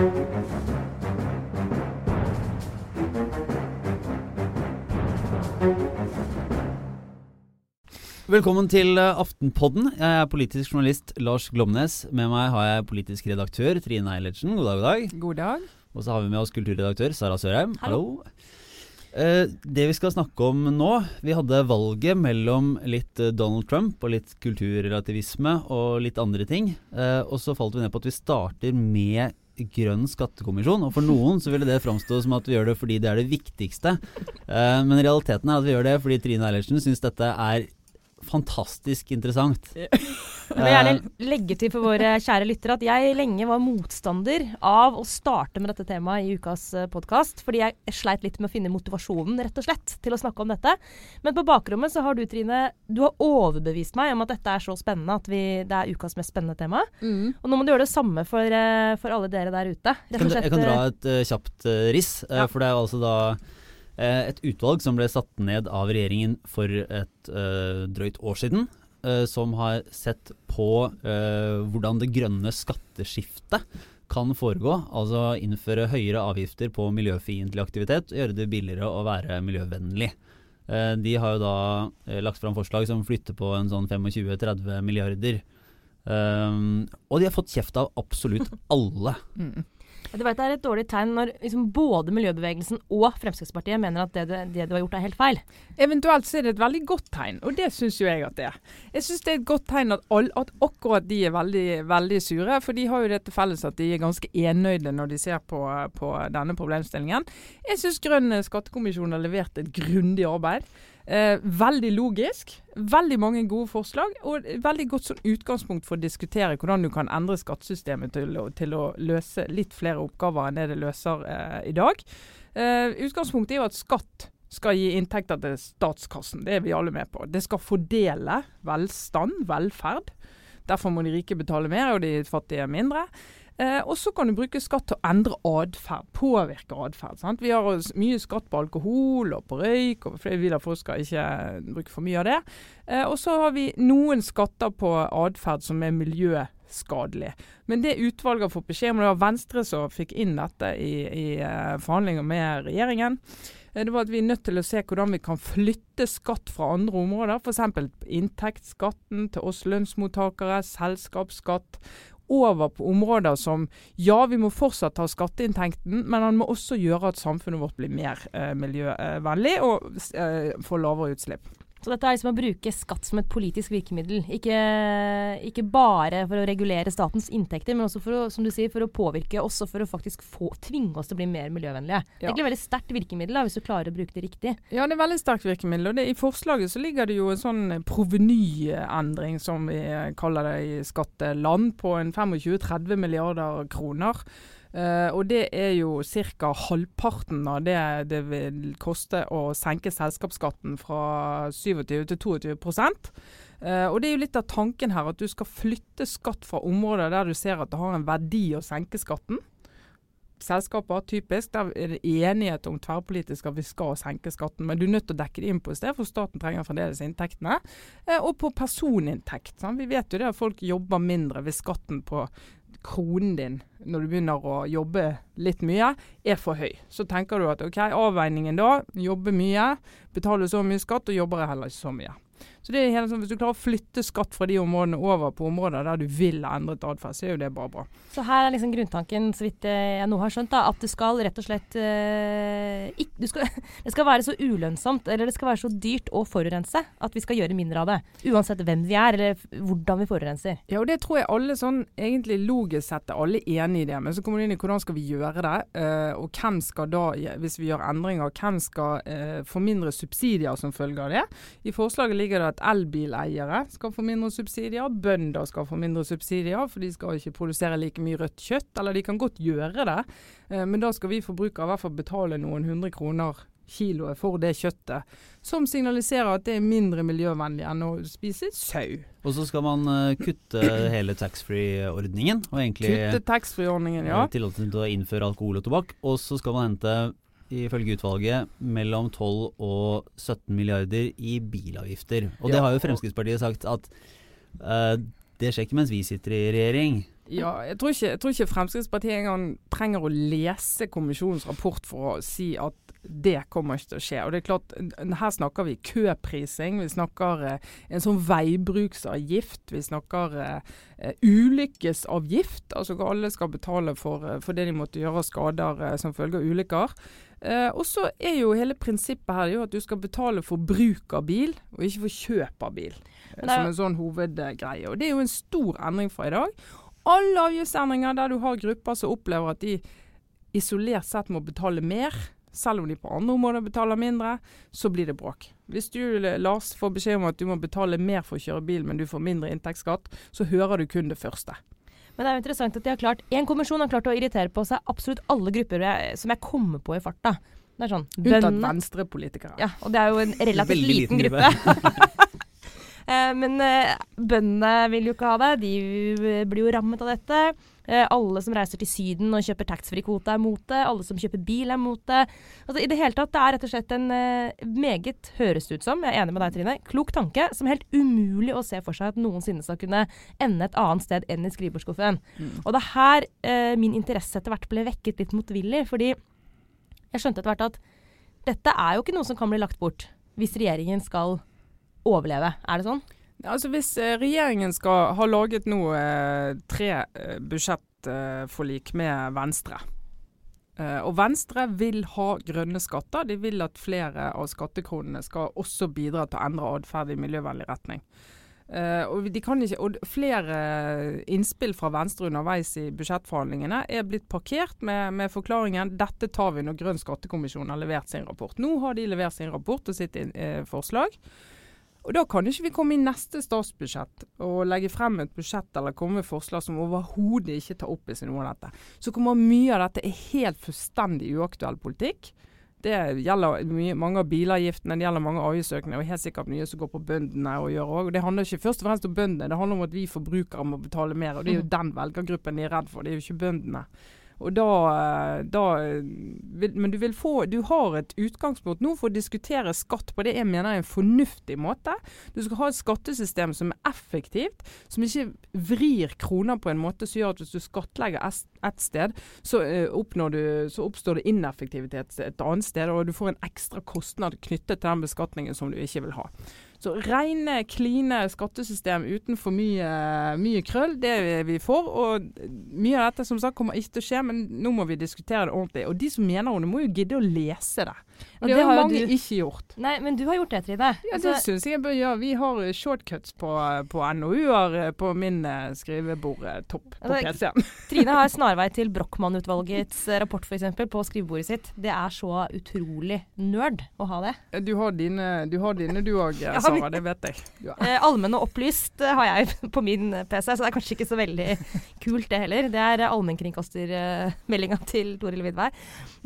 Velkommen til eh, Aftenpodden. Jeg er politisk journalist Lars Glomnes. Med meg har jeg politisk redaktør Trine Eilertsen. God dag, god dag. God dag. Og så har vi med oss kulturredaktør Sara Sørheim. Hallo. Hallo. det vi skal snakke om nå Vi hadde valget mellom litt eh, Donald Trump og litt kulturrelativisme og litt andre ting. Eh, og så falt vi ned på at vi starter med grønn skattekommisjon. Og for noen så ville det framstå som at vi gjør det fordi det er det viktigste. Eh, men realiteten er at vi gjør det fordi Trine Eilertsen syns dette er fantastisk interessant. Jeg vil gjerne legge til for våre kjære lyttere at jeg lenge var motstander av å starte med dette temaet i ukas podkast, fordi jeg sleit litt med å finne motivasjonen rett og slett til å snakke om dette. Men på bakrommet så har du Trine, du har overbevist meg om at dette er så spennende at vi, det er ukas mest spennende tema. Mm. Og nå må du gjøre det samme for, eh, for alle dere der ute. Rett og slett, jeg kan dra eh, et uh, kjapt uh, riss. uh, Ja. For det er jo altså da eh, et utvalg som ble satt ned av regjeringen for et eh, drøyt år siden. eh, som har sett på eh, hvordan det grønne skatteskiftet kan foregå. Altså innføre høyere avgifter på miljøfiendtlig aktivitet og gjøre det billigere å være miljøvennlig. Eh, de har jo da eh, lagt fram forslag som flytter på en sånn 25-30 milliarder. Og de har fått kjeft av absolutt alle. Du vet, Det er et dårlig tegn når liksom både miljøbevegelsen og Fremskrittspartiet mener at det, du- det du har gjort er helt feil. Eventuelt så er det et veldig godt tegn, og det syns jo jeg at det er. Jeg syns det er et godt tegn at, all, at akkurat de er veldig, veldig sure, for de har jo det til felles at de er ganske enøyde når de ser på, på denne problemstillingen. Jeg syns Grønn skattekommisjon har levert et grundig arbeid. Eh, veldig logisk. Veldig mange gode forslag, og veldig godt sånn utgangspunkt for å diskutere hvordan du kan endre skattesystemet til til å løse litt flere oppgaver enn det det løser eh, i dag. Eh, utgangspunktet er jo at skatt skal gi inntekter til statskassen. Det er vi alle med på. Det skal fordele velstand, velferd. Derfor må de rike betale mer, og de fattige mindre. Eh, og så kan du bruke skatt til å endre atferd, påvirke atferd. Vi har mye skatt på alkohol og på røyk, og fordi vi vil at folk skal ikke bruke for mye av det. Eh, og så har vi noen skatter på atferd som er miljøskadelig. Men det utvalget har fått beskjed om, det var Venstre som fikk inn dette i, i eh, forhandlinger med regjeringen, eh, det var at vi er nødt til å se hvordan vi kan flytte skatt fra andre områder. F.eks. inntektsskatten til oss lønnsmottakere, selskapsskatt. Over på områder som ja, vi må fortsatt ha skatteinntekten, men han må også gjøre at samfunnet vårt blir mer eh, miljøvennlig og eh, får lavere utslipp. Så dette er liksom å bruke skatt som et politisk virkemiddel. Ikke, ikke bare for å regulere statens inntekter, men også for å, som du sier, for å påvirke oss og for å faktisk få, tvinge oss til å bli mer miljøvennlige. Det er egentlig et veldig sterkt virkemiddel da, hvis du klarer å bruke det riktig. Ja, det er veldig sterkt virkemiddel. og det, I forslaget så ligger det jo en sånn provenyendring, som vi kaller det i skatteland, på en 25-30 milliarder kroner. Eh, og det er jo ca. halvparten av det det vil koste å senke selskapsskatten fra 27 til 22 Uh, og det er jo litt av tanken her, at du skal flytte skatt fra områder der du ser at det har en verdi å senke skatten. Selskaper, typisk, der er det enighet om tverrpolitisk at vi skal senke skatten, men du er nødt til å dekke det inn på et sted, for staten trenger fremdeles inntektene. Eh, og på personinntekt. Sant? Vi vet jo det at folk jobber mindre hvis skatten på kronen din når du begynner å jobbe litt mye, er for høy. Så tenker du at ok, avveiningen da, jobbe mye, betale så mye skatt, og jobber jeg heller ikke så mye. Så det er hele sånn, Hvis du klarer å flytte skatt fra de områdene over på områder der du vil ha endret atferd, så er jo det bare bra. Så her er liksom grunntanken, så vidt jeg nå har skjønt, da, at det skal rett og slett eh, ikk- du skal, Det skal være så ulønnsomt, eller det skal være så dyrt å forurense, at vi skal gjøre mindre av det. Uansett hvem vi er, eller hvordan vi forurenser. Ja, og det tror jeg alle sånn egentlig logisk sett er alle enig i det. Men så kommer du inn i hvordan skal vi gjøre det, eh, og hvem skal da, hvis vi gjør endringer, hvem skal eh, få mindre subsidier som følge av det. I forslaget ligger det at elbileiere skal få mindre subsidier, bønder skal få mindre subsidier, for de skal ikke produsere like mye rødt kjøtt. Eller de kan godt gjøre det, eh, men da skal vi forbrukere i hvert fall betale noen hundre kroner kiloet for det kjøttet, som signaliserer at det er mindre miljøvennlig enn å spise sau. Og så skal man uh, kutte hele taxfree-ordningen, Kutte taxfree-ordningen, ja. eh, tillatelsen til å innføre alkohol og tobakk. Og så skal man hente, ifølge utvalget, mellom 12 og 17 milliarder i bilavgifter. Og det har jo Fremskrittspartiet sagt at eh, Det skjer ikke mens vi sitter i regjering. Ja, jeg tror, ikke, jeg tror ikke Fremskrittspartiet engang trenger å lese kommisjonens rapport for å si at det kommer ikke til å skje. Og det er klart, Her snakker vi køprising, vi snakker eh, en sånn veibruksavgift, vi snakker eh, ulykkesavgift. Altså alle skal betale for, eh, for det de måtte gjøre av skader eh, som følge av ulykker. Eh, og så er jo hele prinsippet her jo at du skal betale for bruk av bil, og ikke for kjøp av bil. Som en sånn hovedgreie. Og Det er jo en stor endring fra i dag. Alle avgiftsendringer der du har grupper som opplever at de isolert sett må betale mer, selv om de på andre områder betaler mindre, så blir det bråk. Hvis du Lars, får beskjed om at du må betale mer for å kjøre bil, men du får mindre inntektsskatt, så hører du kun det første. Men det er jo interessant at de har klart, en kommisjon har klart å irritere på seg absolutt alle grupper jeg, som jeg kommer på i farta. Det er sånn, Unntatt venstrepolitikere. Ja, og det er jo en relativt liten, liten gruppe. Eh, men eh, bøndene vil jo ikke ha det. De blir jo rammet av dette. Eh, alle som reiser til Syden og kjøper taxfree-kvote er mot det. Alle som kjøper bil er mot det. Altså, I det hele tatt, det er rett og slett en meget, høres det ut som, jeg er enig med deg Trine, klok tanke som helt umulig å se for seg at noensinne skal kunne ende et annet sted enn i skrivebordsskuffen. Mm. Og det er her eh, min interesse etter hvert ble vekket litt motvillig. Fordi jeg skjønte etter hvert at dette er jo ikke noe som kan bli lagt bort hvis regjeringen skal overleve. Er det sånn? Altså Hvis eh, regjeringen skal ha laget nå eh, tre eh, budsjettforlik med Venstre, eh, og Venstre vil ha grønne skatter. De vil at flere av skattekronene skal også bidra til å endre atferd i miljøvennlig retning. Uh, og, ikke, og, Flere innspill fra Venstre underveis i budsjettforhandlingene er blitt parkert med, med, forklaringen dette tar vi når Grønn skattekommisjon har levert sin rapport. Nå har de levert sin rapport og sitt forslag. Og Da kan ikke vi komme i neste statsbudsjett og legge frem et budsjett eller komme med forslag som overhodet ikke tar opp i seg noe av dette. Så kommer mye av dette er helt fullstendig uaktuell politikk. Det gjelder mye, mange av bilavgiftene, det gjelder mange avgiftsøkninger og helt sikkert mye som går på bøndene å gjøre òg. Det handler ikke først og fremst om bøndene, det handler om at vi forbrukere må betale mer. og Det er jo mm. den velgergruppen de er redd for, det er jo ikke bøndene. Og da, da vil, Men du vil få Du har et utgangspunkt nå for å diskutere skatt på det jeg mener er en fornuftig måte. Du skal ha et skattesystem som er effektivt, som ikke vrir kroner på en måte som gjør at hvis du skattlegger ett sted, så, uh, du, så oppstår det ineffektivitet et annet sted, og du får en ekstra kostnad knyttet til den beskatningen som du ikke vil ha. Så rene, kline skattesystem uten for mye, mye, krøll, det er vi for. Og mye av dette som sagt kommer ikke til å skje, men nå må vi diskutere det ordentlig. Og de som mener om må jo gidde å lese det. Og det, det har mange du... ikke gjort. Nei, men du har gjort det, Trine. Ja, Det altså... syns jeg bør gjøre. Vi har shortcuts på, på NOU-er eh, på min uh, skrivebordtopp på altså, PC-en. Trine har snarvei til Brochmann-utvalgets eh, rapport f.eks. på skrivebordet sitt. Det er så utrolig nerd å ha det. Du har dine du òg, Sara. Det vet jeg. Ja. Eh, Allmenn og opplyst har jeg på min PC, så det er kanskje ikke så veldig kult, det heller. Det er allmennkringkastermeldinga til Toril Vidvei.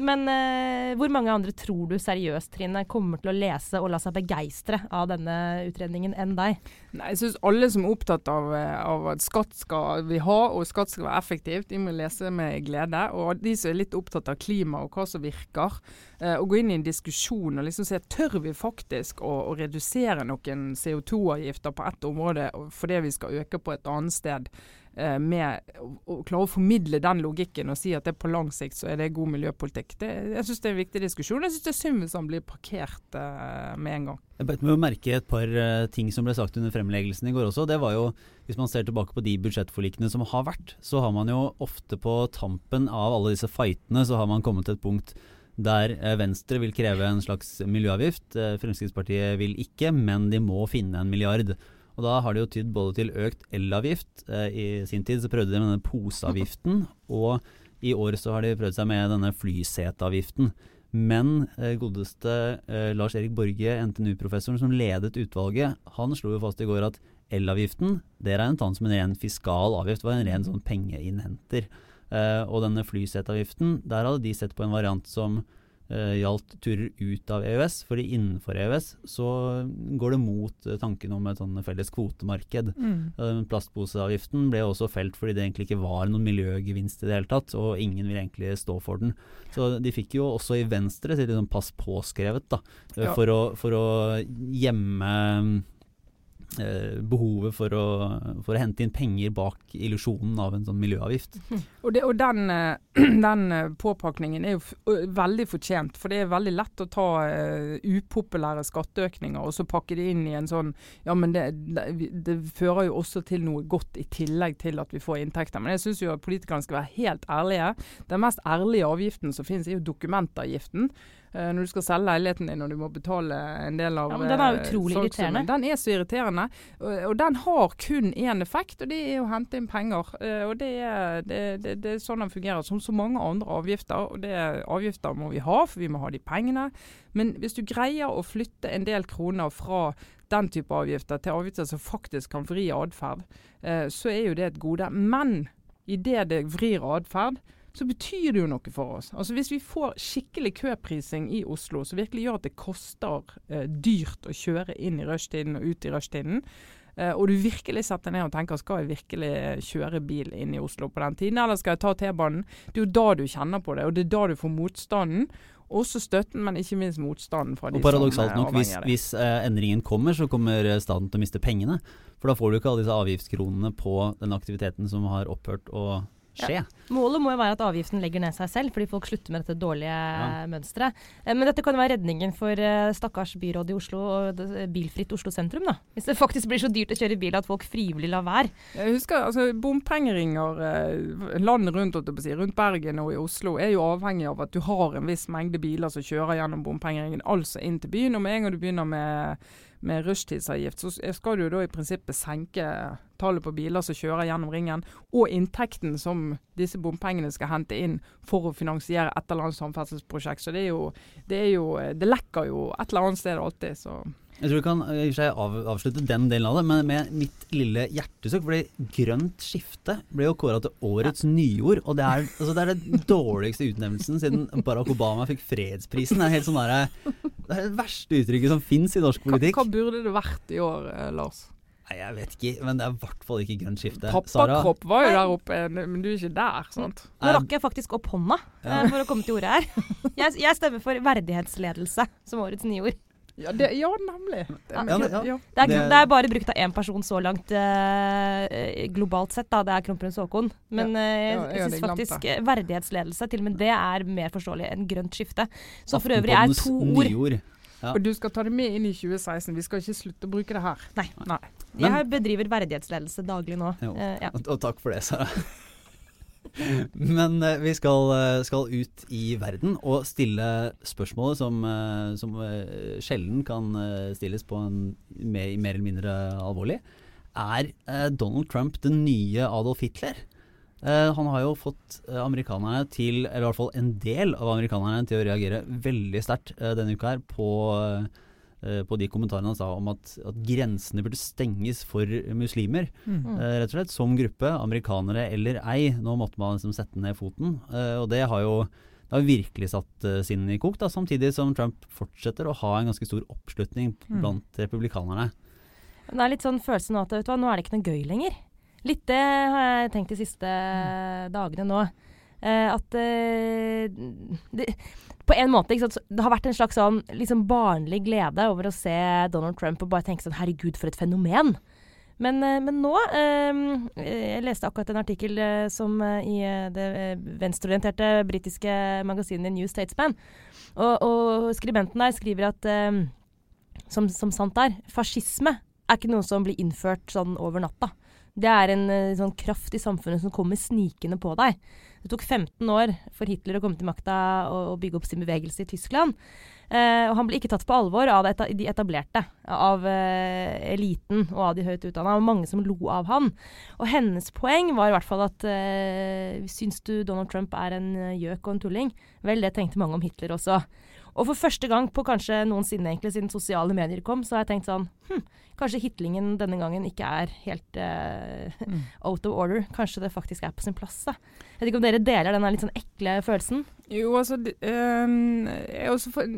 Men uh, hvor mange andre tror tror du seriøst, Trine, kommer til å lese og la seg begeistre av denne utredningen enn deg? Nei, jeg syns alle som er opptatt av, eh, av, at skatt skal vi ha, og skatt skal være effektivt, de må lese med glede. Og de som er litt opptatt av klima og hva som virker, eh, og gå inn i en diskusjon og liksom se tør vi faktisk å, å redusere noen CO2-avgifter på ett område fordi vi skal øke på et annet sted. Eh, med å klare å formidle den logikken og si at det på lang sikt så er det god miljøpolitikk. Det, jeg syns det er en viktig diskusjon. Jeg syns det er synd hvis han blir parkert uh, med en gang. Jeg bet meg å merke et par uh, ting som ble sagt under fremleggelsen i går også. Det var jo, Hvis man ser tilbake på de budsjettforlikene som har vært, så har man jo ofte på tampen av alle disse fightene så har man kommet til et punkt der Venstre vil kreve en slags miljøavgift. Fremskrittspartiet vil ikke, men de må finne en milliard. Og da har det jo tydd både til økt elavgift. Eh, I sin tid så prøvde de med denne poseavgiften, og i år så har de prøvd seg med denne flyseteavgiften. Men eh, godeste eh, Lars Erik Borge, NTNU-professoren som ledet utvalget, han slo jo fast i går at elavgiften det regnet han som en ren fiskal avgift, var en ren sånn pengeinnhenter. Eh, og denne flyseteavgiften, der hadde de sett på en variant som gjaldt turer ut av EØS. fordi innenfor EØS så går det mot uh, tanken om et sånn felles kvotemarked. Mm. Uh, plastposeavgiften ble også felt fordi det egentlig ikke var noen miljøgevinst i det hele tatt, og ingen vil egentlig stå for den. Så de fikk jo også i Venstre sitt liksom pass påskrevet da, ja. for, å, for å gjemme eh, behovet for å, for å, hente inn penger bak illusjonen av en sånn miljøavgift. Og, det, og den, eh, den, eh, påpakningen er jo veldig fortjent. For det er veldig lett å ta upopulære skatteøkninger og så pakke det inn i en sånn Ja, men det, det, det, fører jo også til noe godt i tillegg til at vi får inntekter. Men jeg syns jo at politikerne skal være helt ærlige. Den mest ærlige avgiften som finnes er jo dokumentavgiften. Eh, når du skal selge leiligheten din og du må betale en del av ja, men Den er eh, utrolig irriterende. Den er så irriterende. Og, og, den har kun én effekt, og det er å hente inn penger. Uh, og det er, det, det, det er, sånn den fungerer. Som så mange andre avgifter. Og det Avgifter må vi ha, for vi må ha de pengene. Men hvis du greier å flytte en del kroner fra den type avgifter til avgifter som faktisk kan vri atferd, så er jo det et gode. Men idet det vrir atferd, så betyr det jo noe for oss. Altså Hvis vi får skikkelig køprising i Oslo, som virkelig gjør at det koster eh, dyrt å kjøre inn i rushtiden og ut i rushtiden, eh, og du virkelig setter ned og tenker skal jeg virkelig kjøre bil inn i Oslo på den tiden, eller skal jeg ta T-banen? Det er jo da du kjenner på det, og det er da du får motstanden. Også støtten, men ikke minst motstanden fra de og Paradoksalt nok, hvis, hvis eh, endringen kommer, så kommer staten til å miste pengene. For da får du ikke alle disse avgiftskronene på den aktiviteten som har opphørt å skje. Ja. Målet må jo være at avgiften legger ned seg selv, fordi folk slutter med dette dårlige ja. mønsteret. Eh, men dette kan jo være redningen for uh, stakkars byrådet i Oslo og bilfritt Oslo sentrum, da. Hvis det faktisk blir så dyrt å kjøre bil at folk frivillig lar være. Jeg husker altså bompengeringer uh, landet rundt, si, rundt Bergen og i Oslo er jo avhengig av at du har en viss mengde biler som kjører gjennom bompengeringen, altså inn til byen. Og med en gang du begynner med med rushtidsavgift, så skal du jo da i prinsippet senke tallet på biler som kjører gjennom ringen, og inntekten som disse bompengene skal hente inn for å finansiere et eller annet samferdselsprosjekt. Så det jo Det, jo, det lekker jo et eller annet sted alltid. så... Jeg tror vi kan av, avslutte den delen av det, men med mitt lille hjertesukk. fordi grønt skifte ble jo kåra til årets nyord. Og det er, altså det er den dårligste utnevnelsen siden Barack Obama fikk fredsprisen. Det er helt sånn der, det er det verste uttrykket som fins i norsk politikk. Hva, hva, burde det vært i år, eh, Lars? Nei, Jeg vet ikke, men det er i hvert fall ikke grønt skifte. Pappakropp var jo der oppe, men du er ikke der, sant? Nå rakk jeg faktisk opp hånda ja. Eh, for å komme til ordet her. Jeg, jeg stemmer for verdighetsledelse som årets nyord. Ja, det, ja, nemlig. Det er, ja, ja. Det, er, det er, bare brukt av én person så langt eh, globalt sett, da. Det er kronprins Haakon. Men eh, jeg syns faktisk verdighetsledelse, til og med det er mer forståelig enn grønt skifte. Så for øvrig er to ord Ja. Og du skal ta det med inn i 2016. Vi skal ikke slutte å bruke det her. Nei. Nei. Jeg bedriver verdighetsledelse daglig nå. Uh, og, og takk for det, Sara. Men uh, vi skal, eh, skal, ut i verden og stille spørsmålet som, eh, som sjelden kan stilles på en mer, mer eller mindre alvorlig. Er Donald Trump den nye Adolf Hitler? han har jo fått amerikanerne til, eller i hvert fall en del av amerikanerne, til å reagere veldig sterkt denne uka her på Eh, på de kommentarene han sa om at, at grensene burde stenges for muslimer. Mm. Uh, rett og slett Som gruppe, amerikanere eller ei. Nå måtte man liksom sette ned foten. Uh, og det har jo det har virkelig satt uh, sinnet i kok, da, samtidig som Trump fortsetter å ha en ganske stor oppslutning mm. blant republikanerne. Det er litt sånn følelse nå at hva, nå er det ikke noe gøy lenger. Litt det har jeg tenkt de siste mm. dagene nå. At det, på en måte, Det har vært en slags sånn liksom barnlig glede over å se Donald Trump og bare tenke sånn Herregud, for et fenomen. Men, eh, men nå eh, Jeg leste akkurat en artikkel eh, som eh, i eh, det eh, venstreorienterte britiske magasinet New Statesman. Og, og skribenten der skriver at som, som sant er, fascisme er ikke noe som blir innført sånn over natta. Det er en sånn kraft i samfunnet som kommer snikende på deg. Det tok 15 år for Hitler å komme til makta og, og bygge opp sin bevegelse i Tyskland. Eh, og han ble ikke tatt på alvor av de etablerte, av eh, eliten og av de høyt utdanna. Og mange som lo av han. Og hennes poeng var i hvert fall at eh, syns du Donald Trump er en eh, gjøk og en tulling? Vel, det tenkte mange om Hitler også. Og for første gang på kanskje noensinne, egentlig, siden sosiale medier kom, så har jeg tenkt sånn hm, Kanskje hitlingen denne gangen ikke er helt uh, mm. out of order. Kanskje det faktisk er på sin plass. Da. Jeg vet ikke om dere deler den litt sånn ekle følelsen? Jo, altså um, for,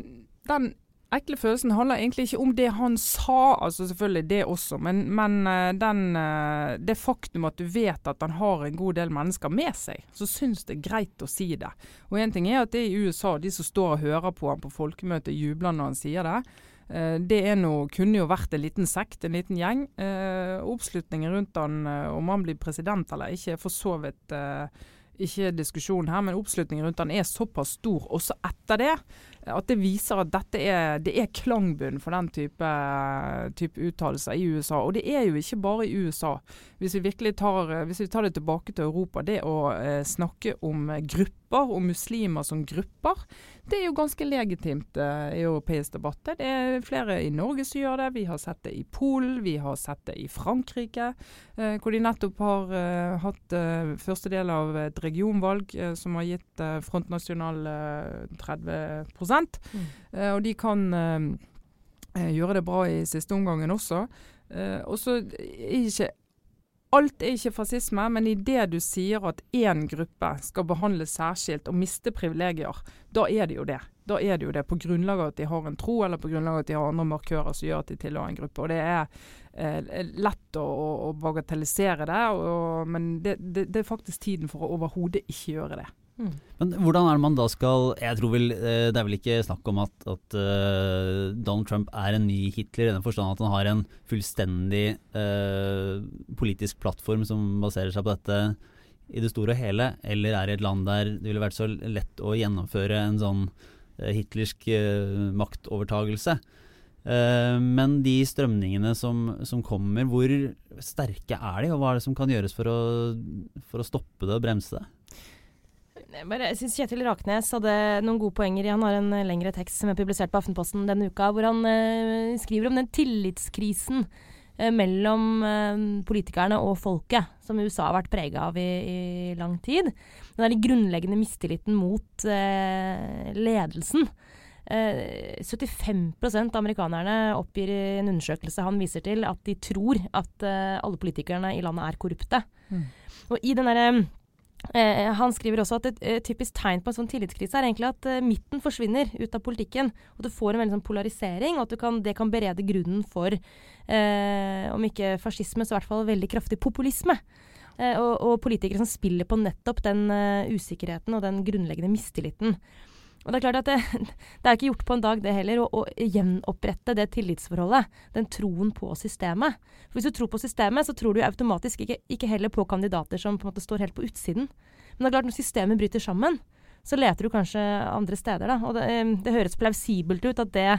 Den ekle følelsen handler egentlig ikke om det han sa, altså selvfølgelig det også, men, men uh, den, uh, det faktum at du vet at han har en god del mennesker med seg, så syns det er greit å si det. Og Én ting er at det er i USA, de som står og hører på han på folkemøtet, jubler når han sier det. Eh, det noe, kunne jo vært en liten sekt, en liten gjeng. Eh, oppslutningen rundt han, eh, om han blir president eller ikke, er for så vidt eh, ikke diskusjon her, men oppslutningen rundt han er såpass stor også etter det, at det viser at dette er, det er klangbunn for den type, type uttalelser i USA. Og det er jo ikke bare i USA. Hvis vi virkelig tar, vi tar det tilbake til Europa, det å eh, snakke om grupper og muslimer som grupper, det er jo ganske legitimt eh, i europeisk debatt. Det er flere i Norge som gjør det. Vi har sett det i Polen, vi har sett det i Frankrike, eh, hvor de nettopp har uh, hatt første del av et regionvalg som har gitt Front National 30 mm. Og de kan gjøre det bra i siste omgangen også. og så er ikke Alt er ikke fascisme, men idet du sier at én gruppe skal behandles særskilt og miste privilegier, da er det jo det. Da er det jo det på grunnlag av at de har en tro, eller på grunnlag av at de har andre markører som gjør at de tilhører en gruppe. Og Det er eh, lett å, å, bagatellisere det, og, men det, det, det er faktisk tiden for å overhodet ikke gjøre det. Mm. Men hvordan er det man da skal Jeg tror vel eh, Det er vel ikke snakk om at, at uh, Donald Trump er en ny Hitler i den forstand at han har en fullstendig uh, politisk plattform som baserer seg på dette i det store og hele, eller er i et land der det ville vært så lett å gjennomføre en sånn uh, hitlersk maktovertagelse. men de strømningene som, som, kommer, hvor sterke er de, og hva er det som kan gjøres for å, for å stoppe det og bremse det? Bare, jeg synes Kjetil Raknes hadde noen gode poenger. Han har en eh, lengre tekst som er publisert på Aftenposten denne uka, hvor han eh, skriver om den tillitskrisen eh, mellom eh, politikerne og folket, som USA har vært prega av i, i, lang tid. Den er grunnleggende mistilliten mot ledelsen. 75% av amerikanerne oppgir i en undersøkelse han viser til, at de tror at alle politikerne i landet er korrupte. Mm. Og i den derre Eh, han skriver også at et, et, typisk tegn på en sånn tillitskrise er egentlig at uh, midten forsvinner ut av politikken. Og du får en veldig sånn polarisering, og at kan, det kan berede grunnen for, eh, om ikke fascisme, så i hvert fall veldig kraftig populisme. Eh, og, og, politikere som spiller på nettopp den usikkerheten og den grunnleggende mistilliten. Og Det er klart at det, det er ikke gjort på en dag, det heller, å, å gjenopprette det tillitsforholdet. Den troen på systemet. For Hvis du tror på systemet, så tror du automatisk ikke, ikke heller på kandidater som på en måte står helt på utsiden. Men det er klart, når systemet bryter sammen, så leter du kanskje andre steder. Da. Og det, det høres plausibelt ut at det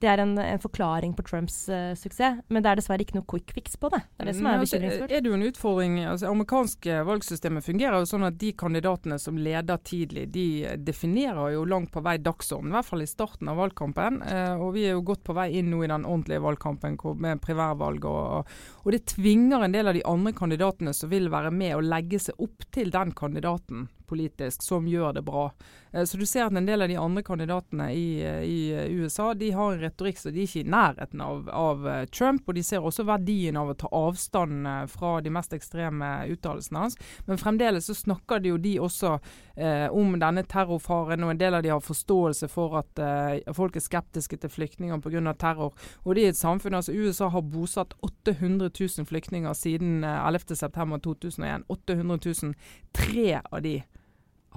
det er en, en forklaring på Trumps uh, suksess, men det er dessverre ikke noe quick fix på det. Det er det som er altså, bekymringsfullt. Er det jo en utfordring, altså amerikanske valgsystemet fungerer jo sånn at de kandidatene som leder tidlig, de definerer jo langt på vei dagsorden, i hvert fall i starten av valgkampen. Uh, og vi er jo godt på vei inn nå i den ordentlige valgkampen med primærvalg. Og, og det tvinger en del av de andre kandidatene som vil være med å legge seg opp til den kandidaten politisk som gjør det bra. Eh, så du ser at en del av de andre kandidatene i, i USA de har en retorikk så de er ikke i nærheten av, av, eh, Trump. Og de ser også verdien av å ta avstand eh, fra de mest ekstreme uttalelsene hans. Men fremdeles så snakker de jo de også eh, om denne terrorfaren, og en del av de har forståelse for at eh, folk er skeptiske til flyktninger pga. terror. Og det er et samfunn, altså USA har bosatt 800 000 flyktninger siden eh, 11.9.2001. 800 000. Tre av de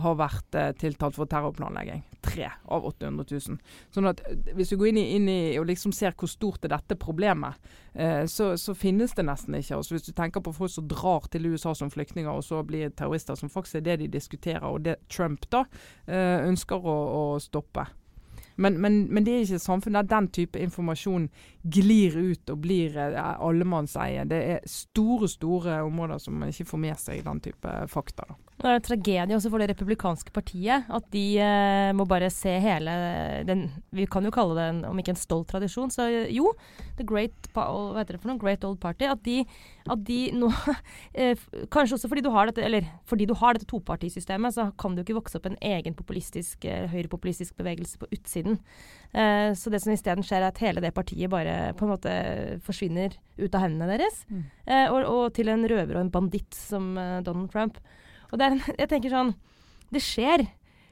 har vært eh, tiltalt for terrorplanlegging. Tre av 800 000. Sånn at eh, Hvis du går inn i, inn i og liksom ser hvor stort er dette problemet, eh, så, så, finnes det nesten ikke. Altså hvis du tenker på folk som drar til USA som flyktninger, og så blir terrorister, som faktisk er det de diskuterer, og det Trump da eh, ønsker å, å stoppe. Men, men, men, det er ikke et samfunn der den type informasjon glir ut og blir eh, allemannseie. Det er store, store områder som man ikke får med seg den type fakta. da. Det er en tragedie også for det republikanske partiet. At de eh, må bare se hele den Vi kan jo kalle det, en, om ikke en stolt tradisjon, så jo. The Great, hva heter det for noe? Great Old Party. At de, at de nå eh, Kanskje også fordi du har dette eller fordi du har dette topartisystemet, så kan det jo ikke vokse opp en egen populistisk, eh, høyrepopulistisk bevegelse på utsiden. Eh, så det som isteden skjer, er at hele det partiet bare på en måte forsvinner ut av hendene deres. Mm. Eh, og, og, til en røver og en banditt som eh, Donald Trump. Og det er, jeg tenker sånn Det skjer,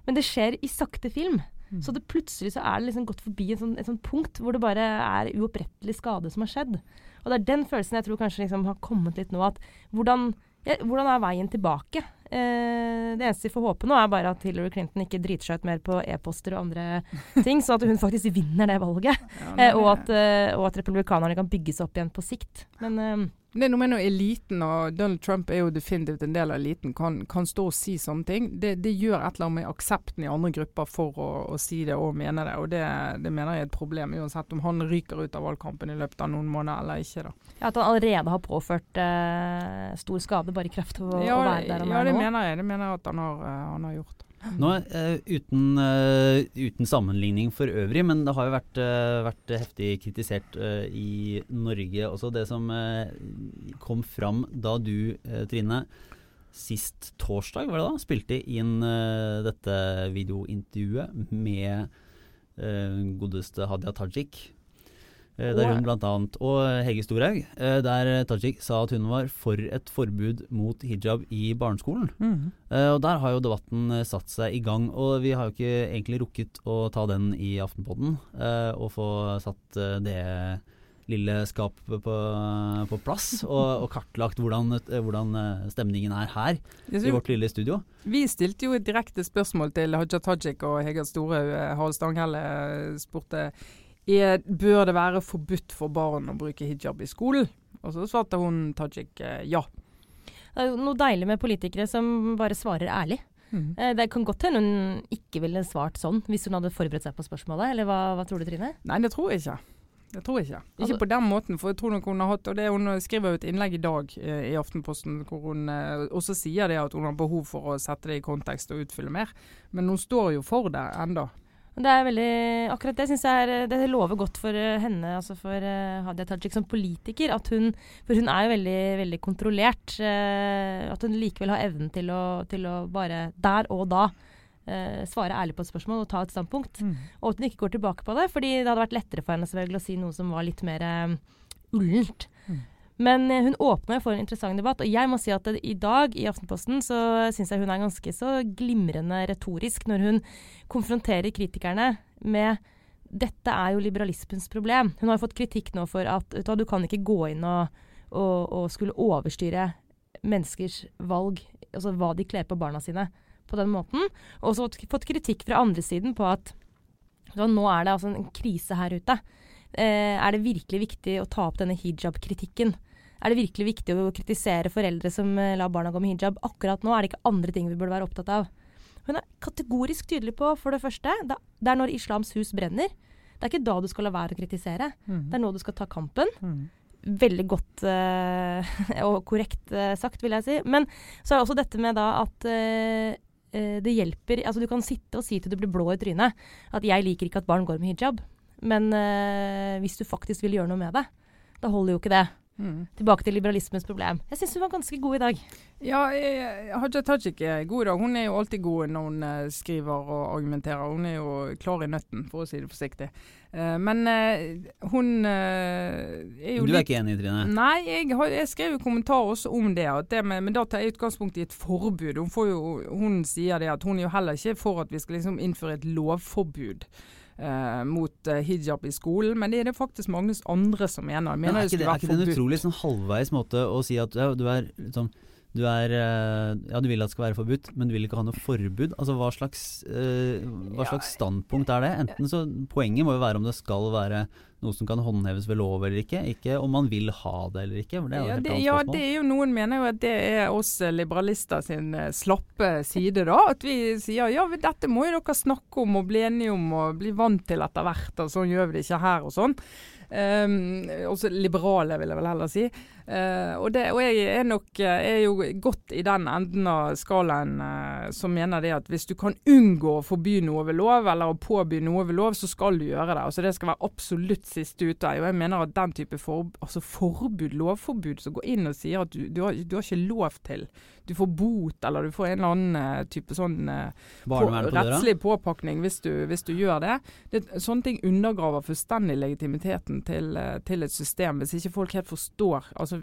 men det skjer i sakte film. Mm. Så det plutselig så er det liksom gått forbi et sånt, et sånt punkt hvor det bare er uopprettelig skade som har skjedd. Og det er den følelsen jeg tror kanskje liksom har kommet litt nå. At hvordan, ja, hvordan er veien tilbake? Eh, det eneste vi får håpe nå, er bare at Hillary Clinton ikke driter seg ut mer på e-poster og andre ting, sånn at hun faktisk vinner det valget. Ja, Eh, og, at, eh, og at republikanerne kan bygge seg opp igjen på sikt. Men eh, Det er noe med når eliten, og Donald Trump er jo definitivt en del av eliten, kan, kan stå og si sånne ting. Det, det gjør et eller annet med aksepten i andre grupper for å, å si det og mene det. Og det, det mener jeg er et problem, uansett om han ryker ut av valgkampen i løpet av noen måneder eller ikke. da. ja, at han allerede har påført eh, stor skade bare i kraft av å, Ja, å være der han ja er det nå. Mener jeg. Det mener jeg at han har, eh, han har gjort. Nå, uh, uten, uh, uten sammenligning for øvrig, men det har jo vært, uh, vært heftig kritisert i Norge også. Det som kom fram da du, Trine, sist torsdag var det da, spilte inn dette videointervjuet med godeste Hadia Tajik. Eh, der hun blant annet, og Hege Storhaug, eh, der Tajik sa at hun var for et forbud mot hijab i barneskolen. Eh, og Der har jo debatten satt seg i gang, og vi har jo ikke egentlig rukket å ta den i Aftenpodden. og få satt det lille skapet på, på plass, og, og kartlagt hvordan, hvordan stemningen er her i vårt lille studio. Vi stilte jo et direkte spørsmål til Haja Tajik og Hege Storhaug. Harald Stanghelle spurte er, bør det være forbudt for barn å bruke hijab i skolen. Og så svarte hun Tajik eh, ja. Det er noe deilig med politikere som bare svarer ærlig. Mm. Det kan godt hende hun ikke ville svart sånn hvis hun hadde forberedt seg på spørsmålet, eller hva, hva tror du Trine? Nei, det tror jeg ikke. Det tror jeg ikke. Ikke Altså- på den måten, for jeg tror nok hun har hatt Og det hun skriver jo et innlegg i dag eh, i Aftenposten hvor hun eh, også sier det at hun har behov for å sette det i kontekst og utfylle mer. Men hun står jo for det enda. Det er veldig, akkurat det synes jeg er, det lover godt for eh, henne, altså for eh, Hadia Tajik som politiker. At hun, for hun er jo veldig, veldig kontrollert. eh, at hun likevel har evnen til å, til å bare der og da svare ærlig på et spørsmål og ta et standpunkt. Og at hun ikke går tilbake på det, fordi det hadde vært lettere for henne selvfølgelig å si noe som var litt mer ullent. Men eh, hun åpna for en interessant debatt, og jeg må si at i dag i Aftenposten så syns jeg hun er ganske så glimrende retorisk når hun konfronterer kritikerne med dette er jo liberalismens problem. Hun har fått kritikk nå for at du kan ikke gå inn og, og, og skulle overstyre menneskers valg, altså hva de kler på barna sine, på den måten. Og så fått kritikk fra andre siden på at så nå er det altså en krise her ute. Eh, er det virkelig viktig å ta opp denne hijab-kritikken? Er det virkelig viktig å kritisere foreldre som eh, lar barna gå med hijab? Akkurat nå er det ikke andre ting vi burde være opptatt av. Hun er kategorisk tydelig på, for det første, det er når islams hus brenner. Det er ikke da du skal la være å kritisere. Det er nå du skal ta kampen. Veldig godt uh, og korrekt uh, sagt, vil jeg si. Men så er det også dette med da at eh, det hjelper Altså du kan sitte og si til du blir blå i trynet at jeg liker ikke at barn går med hijab. Men hvis du faktisk vil gjøre noe med det, da holder jo ikke det. Mm. Tilbake til liberalismens problem. Jeg syns hun var ganske god i dag. Ja, Haja Tajik er god i dag. Hun er jo alltid god når hun eh, skriver og argumenterer. Hun er jo klar i nøtten, for å si det forsiktig. Eh, men eh, hun er jo Du er ikke enig, Trine? Nei, jeg, har, jeg skrev jo kommentar også om det. At det med, men da tar jeg utgangspunkt i et forbud. Hun, får jo, hun sier det at hun er jo heller ikke for at vi skal liksom innføre et lovforbud. Eh, mot eh, hijab i skolen, men det er det faktisk mange andre som mener. Men er, ikke det, er ikke det en utrolig sånn halvveis måte å si at ja, du er liksom du er eh, Ja, du vil at det skal være forbudt, men du vil ikke ha noe forbud. Altså Hva slags, eh, hva Ja. slags standpunkt er det? Enten så Poenget må jo være om det skal være noe som kan håndheves ved lov eller ikke, ikke om man vil ha det eller ikke. Det Ja det, ja, det er jo noen mener jo at det er oss liberalister sin eh, slappe side, da. At vi sier ja, dette må jo dere snakke om og bli enige om og bli vant til etter hvert, og sånn gjør vi det ikke her og sånn. Um, også liberale, vil jeg vel heller si. Eh, og, det, og jeg er nok eh, er jo godt i den enden av skalaen uh, som mener det at hvis du kan unngå å forby noe ved lov, eller å påby noe ved lov, så skal du gjøre det. Altså Det skal være absolutt siste utvei. Og jeg mener at den type for, altså forbud, lovforbud, som går inn og sier at du, du, har, du har ikke lov til Du får bot, eller du får en eller annen type sånn på, rettslig påpakning hvis du, hvis du gjør det. det. Sånne ting undergraver fullstendig legitimiteten til, til et system, hvis ikke folk helt forstår. Altså,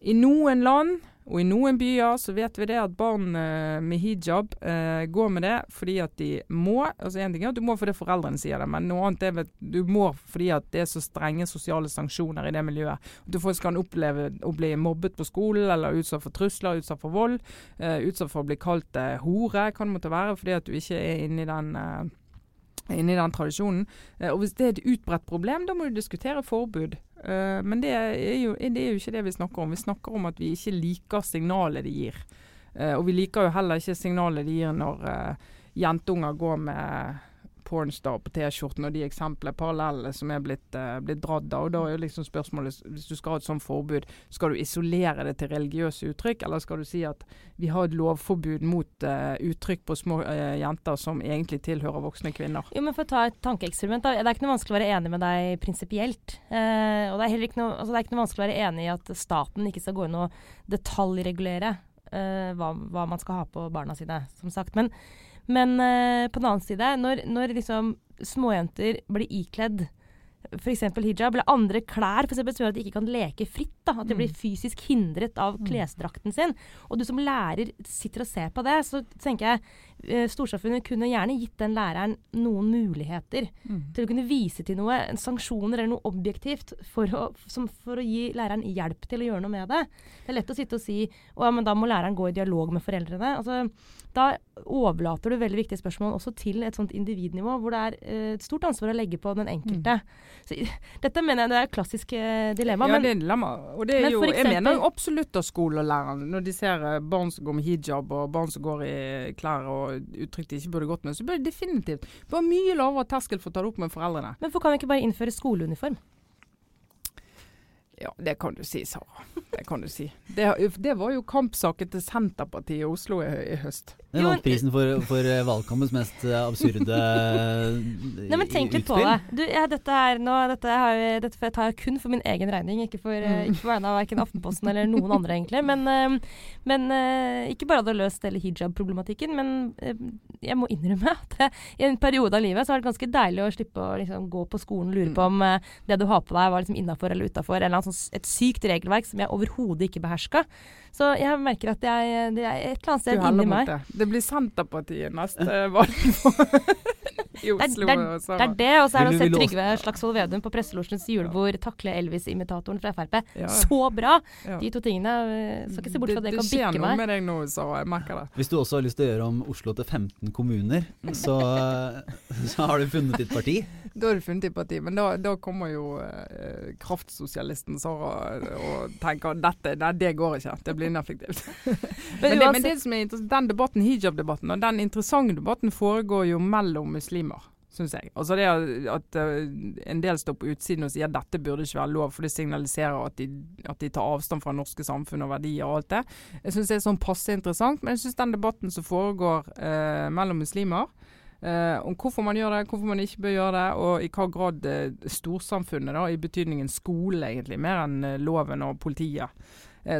I noen land og i noen byer så vet vi det at barn eh, med hijab eh, går med det fordi at de må. altså en ting er at Du må fordi foreldrene sier det, men noe annet er at du må fordi at det er så strenge sosiale sanksjoner i det miljøet. Du faktisk kan oppleve å bli mobbet på skolen, eller utsatt for trusler, utsatt for vold. Eh, utsatt for å bli kalt eh, hore, kan det måtte være, fordi at du ikke er inne i den eh, inne den tradisjonen. Eh, og Hvis det er et utbredt problem, da må du diskutere forbud. Uh, men det er, jo, det er, jo, ikke det vi snakker om. Vi snakker om at vi ikke liker signalet de gir. Uh, og vi liker jo heller ikke signalet de gir når jentunger går med pornstar på T-skjorten og de eksemplene, parallelle som er blitt, uh, blitt dratt av. Da er jo liksom spørsmålet, hvis du skal ha et sånt forbud, skal du isolere det til religiøse uttrykk, eller skal du si at vi har et lovforbud mot uh, uttrykk på små uh, jenter som egentlig tilhører voksne kvinner? Jo, men For å ta et tankeeksperiment. Det er ikke noe vanskelig å være enig med deg prinsipielt. og det er heller ikke noe, altså det er ikke noe vanskelig å være enig i at staten ikke skal gå inn og detaljregulere hva, hva man skal ha på barna sine, som sagt. Men men uh, på den annen side, når, når liksom småjenter blir ikledd f.eks. hijab eller andre klær for eksempel, som gjør at de ikke kan leke fritt. Da, at de blir mm. fysisk hindret av mm. klesdrakten sin. Og du som lærer sitter og ser på det, så tenker jeg storsamfunnet kunne gjerne gitt den læreren noen muligheter mm. til å kunne vise til noe, sanksjoner eller noe objektivt, for å, som, for å, gi læreren hjelp til å gjøre noe med det. Det er lett å sitte og si å ja, men da må læreren gå i dialog med foreldrene. Altså, da overlater du veldig viktige spørsmål også til et sånt individnivå, hvor det er eh, et stort ansvar å legge på den enkelte. Mm. Så, dette mener jeg det er et klassisk eh, dilemma. Ja, men, det er dilemma. Og det er jo, eksempel, jeg mener jo absolutt av skolelærerne, når de ser eh, barn som går med hijab og barn som går i klær og uttrykk de ikke burde gått med, så bør det definitivt være mye lavere terskel for å ta det opp med foreldrene. Men hvorfor kan vi ikke bare innføre skoleuniform? Ja, det kan du si, Sara. Det kan du si. Det, det var jo kampsaken til Senterpartiet i Oslo i, i høst. Den vant prisen for, for eh, valgkampens mest absurde absurde Nei, men tenk litt på det. Du, ja, dette, nå, dette, har, dette, tar jeg kun for min egen regning, ikke for, eh, mm. ikke vegne av verken Aftenposten eller noen andre, egentlig. Men, men ikke bare hadde jeg løst hele hijab-problematikken, men jeg må innrømme at i en periode av livet så har det ganske deilig å slippe å liksom, gå på skolen og lure på mm. om det du har på deg var liksom innafor eller utafor. Sånn et sykt regelverk som jeg overhodet ikke beherska. Så jeg merker at jeg, det er et eller annet sted inni meg. Det. det blir Senterpartiet neste valg. i Oslo. Det, det, det, er det, og så er det å se Trygve Slagsvold Vedum på presselosjens julebord takle Elvis-imitatoren fra Frp. Ja. Så bra! Ja. De to tingene. Eh, skal ikke se bort fra det, det kan bikke meg. Det skjer noe med deg nå, så jeg merker det. Hvis du også har lyst til å gjøre om Oslo til 15 kommuner, så, så har du funnet ditt parti? Da har du funnet ditt parti, men da, da kommer jo eh, kraftsosialisten Sara og tenker at dette, nei, det går ikke, det blir ineffektivt. men, det, men det som er den debatten, hijab-debatten, og den interessante debatten foregår jo mellom muslimer syns jeg. Altså det at uh, En del står på utsiden og sier at dette burde ikke være lov, for det signaliserer at de, at de tar avstand fra norske samfunn og verdier og alt det. Jeg syns det er sånn passe interessant, men jeg syns den debatten som foregår uh, mellom muslimer, Uh, om hvorfor man gjør det, hvorfor man ikke bør gjøre det, og i hva grad uh, storsamfunnet, da, i betydningen skole egentlig, mer enn uh, loven og politiet,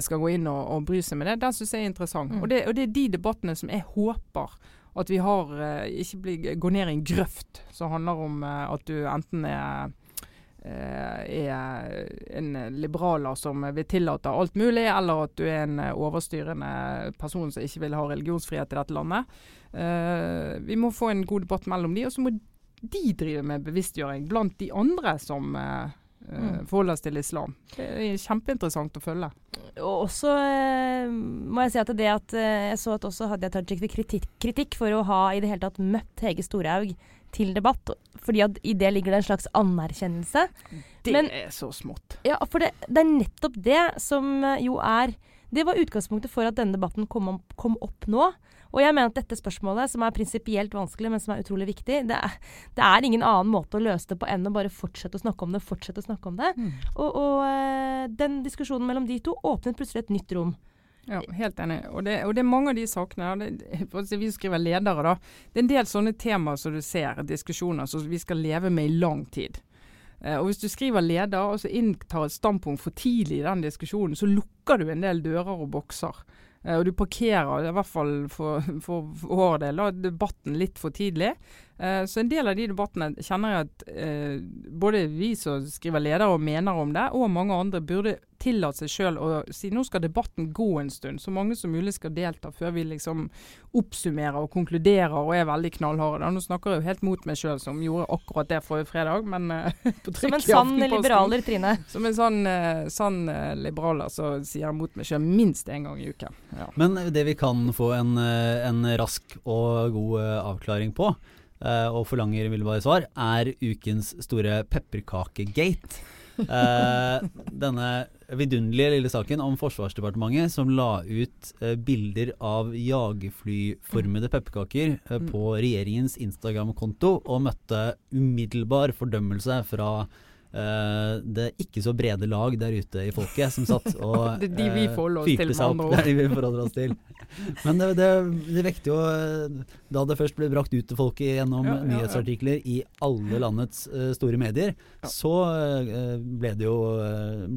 skal gå inn og, og, bry seg med det, den syns jeg er interessant. Mm. Og, det, og, det, er de debattene som jeg håper at vi har ikke blir, går ned i en grøft som handler om at du enten er er en liberaler som vil tillate alt mulig, eller at du er en overstyrende person som ikke vil ha religionsfrihet i dette landet. Uh, vi må få en god debatt mellom de, og så må de drive med bevisstgjøring blant de andre som uh, mm. Forholde oss til islam. Det er kjempeinteressant å følge. Og også uh, må jeg si at det at jeg så at også Hadia Tajik fikk kritikk, kritikk, for å ha i det hele tatt møtt Hege Storhaug til debatt. Fordi at i det ligger det en slags anerkjennelse. Det Men, er så smått. Ja, for det, det er nettopp det som jo er Det var utgangspunktet for at denne debatten kom, kom opp nå. Og jeg mener at dette spørsmålet, som er prinsipielt vanskelig, men som er utrolig viktig, det er, det er, ingen annen måte å løse det på enn å bare fortsette å snakke om det, fortsette å snakke om det. Mm. Og, og uh, den diskusjonen mellom de to åpnet plutselig et nytt rom. Ja, helt enig. Og det, og det, er mange av de sakene. Vi skriver ledere, da. Det er en del sånne temaer som du ser, diskusjoner som vi skal leve med i lang tid. Eh, og Hvis du skriver leder og så inntar et standpunkt for tidlig i den diskusjonen, så lukker du en del dører og bokser. Eh, og du parkerer, i hvert fall for, vår del, debatten litt for tidlig. Eh, så en del av de debattene kjenner jeg at eh, både vi som skriver ledere og mener om det, og mange andre burde tillate seg sjøl å si nå skal debatten gå en stund. Så mange som mulig skal delta før vi liksom oppsummerer og konkluderer og er veldig knallharde. Nå snakker jeg jo helt mot meg sjøl som gjorde akkurat det forrige fredag, men på trykk Som en sann liberaler, Trine. Som en sånn, eh, sann eh, liberaler så sier jeg mot meg sjøl minst én gang i uken. Ja. Men det vi kan få en, en rask og god avklaring på, og forlanger umiddelbare svar, er ukens store pepperkakegate. Uh, denne vidunderlige lille saken om Forsvarsdepartementet som la ut uh, bilder av jagerflyformede pepperkaker eh, Mm. på regjeringens Instagram-konto, og møtte umiddelbar fordømmelse fra eh, det ikke så brede lag der ute i folket som satt og Det er de vi eh, forholder oss til, med seg opp. andre ord. Det er de vi forholder oss til. Men det, det, det vekte jo eh, Da det først ble brakt ut til folket gjennom Ja, ja, ja. nyhetsartikler i alle landets uh, store medier, så uh, ble, det jo,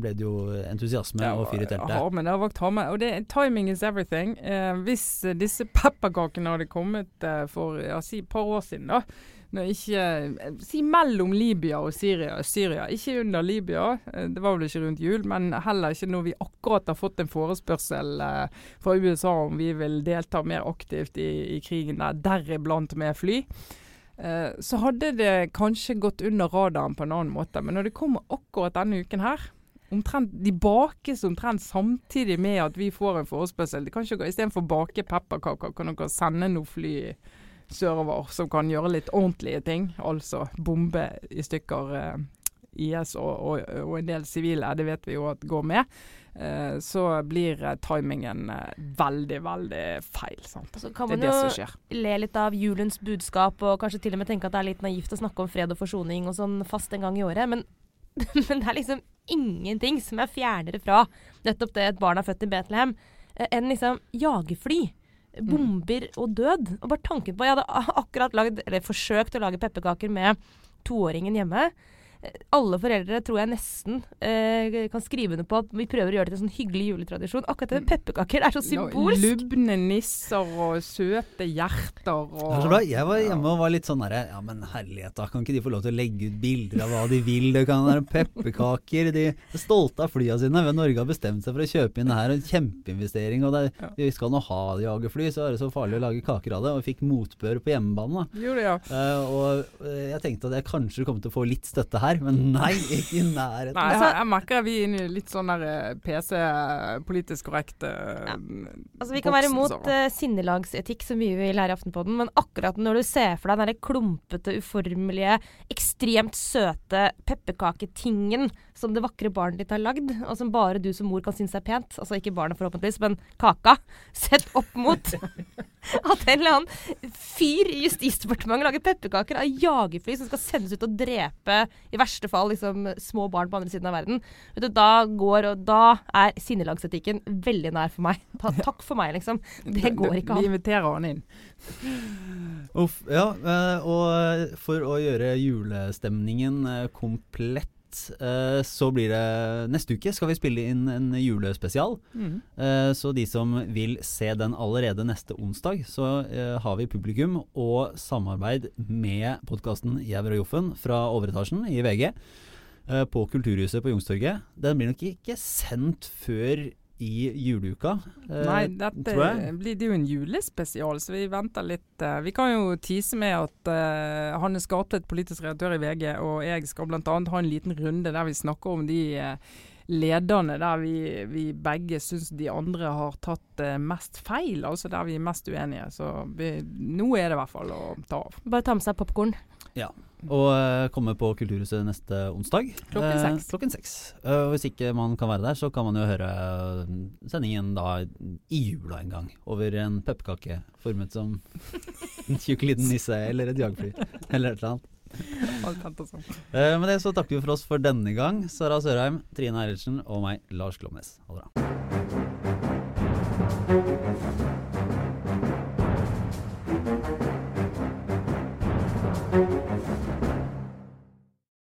ble det jo entusiasme og fyr i teltet. Ja, men det har vakt harme. Og det, timing is everything. Hvis disse pepperkakene hadde kommet for ja, si et par år siden, da. Ikke, eh, si mellom Libya og Syria, Syria. Ikke under Libya, eh, det var vel ikke rundt jul, men heller ikke når vi akkurat har fått en forespørsel eh, fra USA om vi vil delta mer aktivt i, i krigen der, deriblant med fly. Så hadde det kanskje gått under radaren på en annen måte. Men når det kommer akkurat denne uken her, omtrent, de bakes omtrent samtidig med at vi får en forespørsel. Istedenfor å bake pepperkaker, kan dere sende noe fly sørover som kan gjøre litt ordentlige ting. Altså bombe i stykker eh, IS og, og, og en del sivile. Det vet vi jo at går med. Eh, så blir eh, timingen eh, veldig, veldig feil. Sant? Så kan Det er man det jo le litt av julens budskap, og kanskje til og med tenke at det er litt naivt å snakke om fred og forsoning og sånn fast en gang i året. Men, men det er liksom ingenting som er fjernere fra nettopp det et barn er født i Betlehem, eh, enn liksom jagerfly. Bomber og død. Og bare tanken på Jeg hadde akkurat lagd, eller forsøkt å lage pepperkaker med toåringen hjemme. Alle foreldre tror jeg nesten eh, kan skrive under på at vi prøver å gjøre det til en sånn hyggelig juletradisjon. Akkurat det med pepperkaker er så symbolsk. Lubne nisser og søte hjerter Det er så og bra. Jeg var hjemme og var litt sånn herre Ja, men herlighet, da. Kan ikke de få lov til å legge ut bilder av hva de vil? Det kan være pepperkaker. De er stolte av flya sine. Men Norge har bestemt seg for å kjøpe inn det her. En kjempeinvestering. Og det, Ja. vi skal nå ha jagerfly, så er det så farlig å lage kaker av det. Og vi fikk motbør på hjemmebane. Jo, det, ja. Uh, og eh, jeg tenkte at jeg kanskje kom til å få litt støtte her, men nei, ikke i nærheten. Nei, jeg, jeg merker at vi er inne i litt sånn der eh, PC, politisk korrekt eh, Ja. Altså, vi kan være imot uh, sinnelagsetikk, som vi vil her i Aftenpodden, men akkurat når du ser for deg den der klumpete, uformelige, ekstremt søte pepperkaketingen som det vakre barnet ditt har lagd, og som bare du som mor kan synes er pent, altså ikke barnet forhåpentligvis, men kaka, sett opp mot at en eller annen fyr i Justisdepartementet lager pepperkaker av jagerfly som skal sendes ut og drepe, i verste fall, liksom små barn på andre siden av verden. Vet du, da går, og da er sinnelagsetikken veldig nær for meg. Ta, takk for meg, liksom. Det går ikke Vi inviterer han inn. Uff, ja, eh, og for å gjøre julestemningen eh, komplett, eh, så blir det neste uke skal vi spille inn en julespesial. Mm. Eh, Så de som vil se den allerede neste onsdag, så eh, har vi publikum og samarbeid med podkasten Jæver og Joffen fra Overetasjen i VG på Kulturhuset på Youngstorget. Den blir nok ikke sendt før i juleuka, eh, Nei, dette tror jeg. blir det jo en julespesial, så vi venter litt. eh, vi kan jo tease med at eh, Hanne Skartvedt, politisk redaktør i VG, og jeg skal bl.a. ha en liten runde der vi snakker om de eh, lederne der vi, vi begge syns de andre har tatt eh, mest feil, altså der vi er mest uenige. Så vi, nå er det i hvert fall å ta av. Bare ta med seg popkorn. Og eh, komme på Kulturhuset neste onsdag. Klokken Eh, seks. klokken seks. Eh, og hvis ikke man kan være der, så kan man jo høre eh, sendingen da i jula en gang. Over en pepperkake formet som en tjukk liten nisse eller et jagerfly Eller et eller annet. Eh, med det så takker vi for oss for denne gang. Sara Sørheim, Trine Eilertsen og meg, Lars Klomnes. Ha det bra.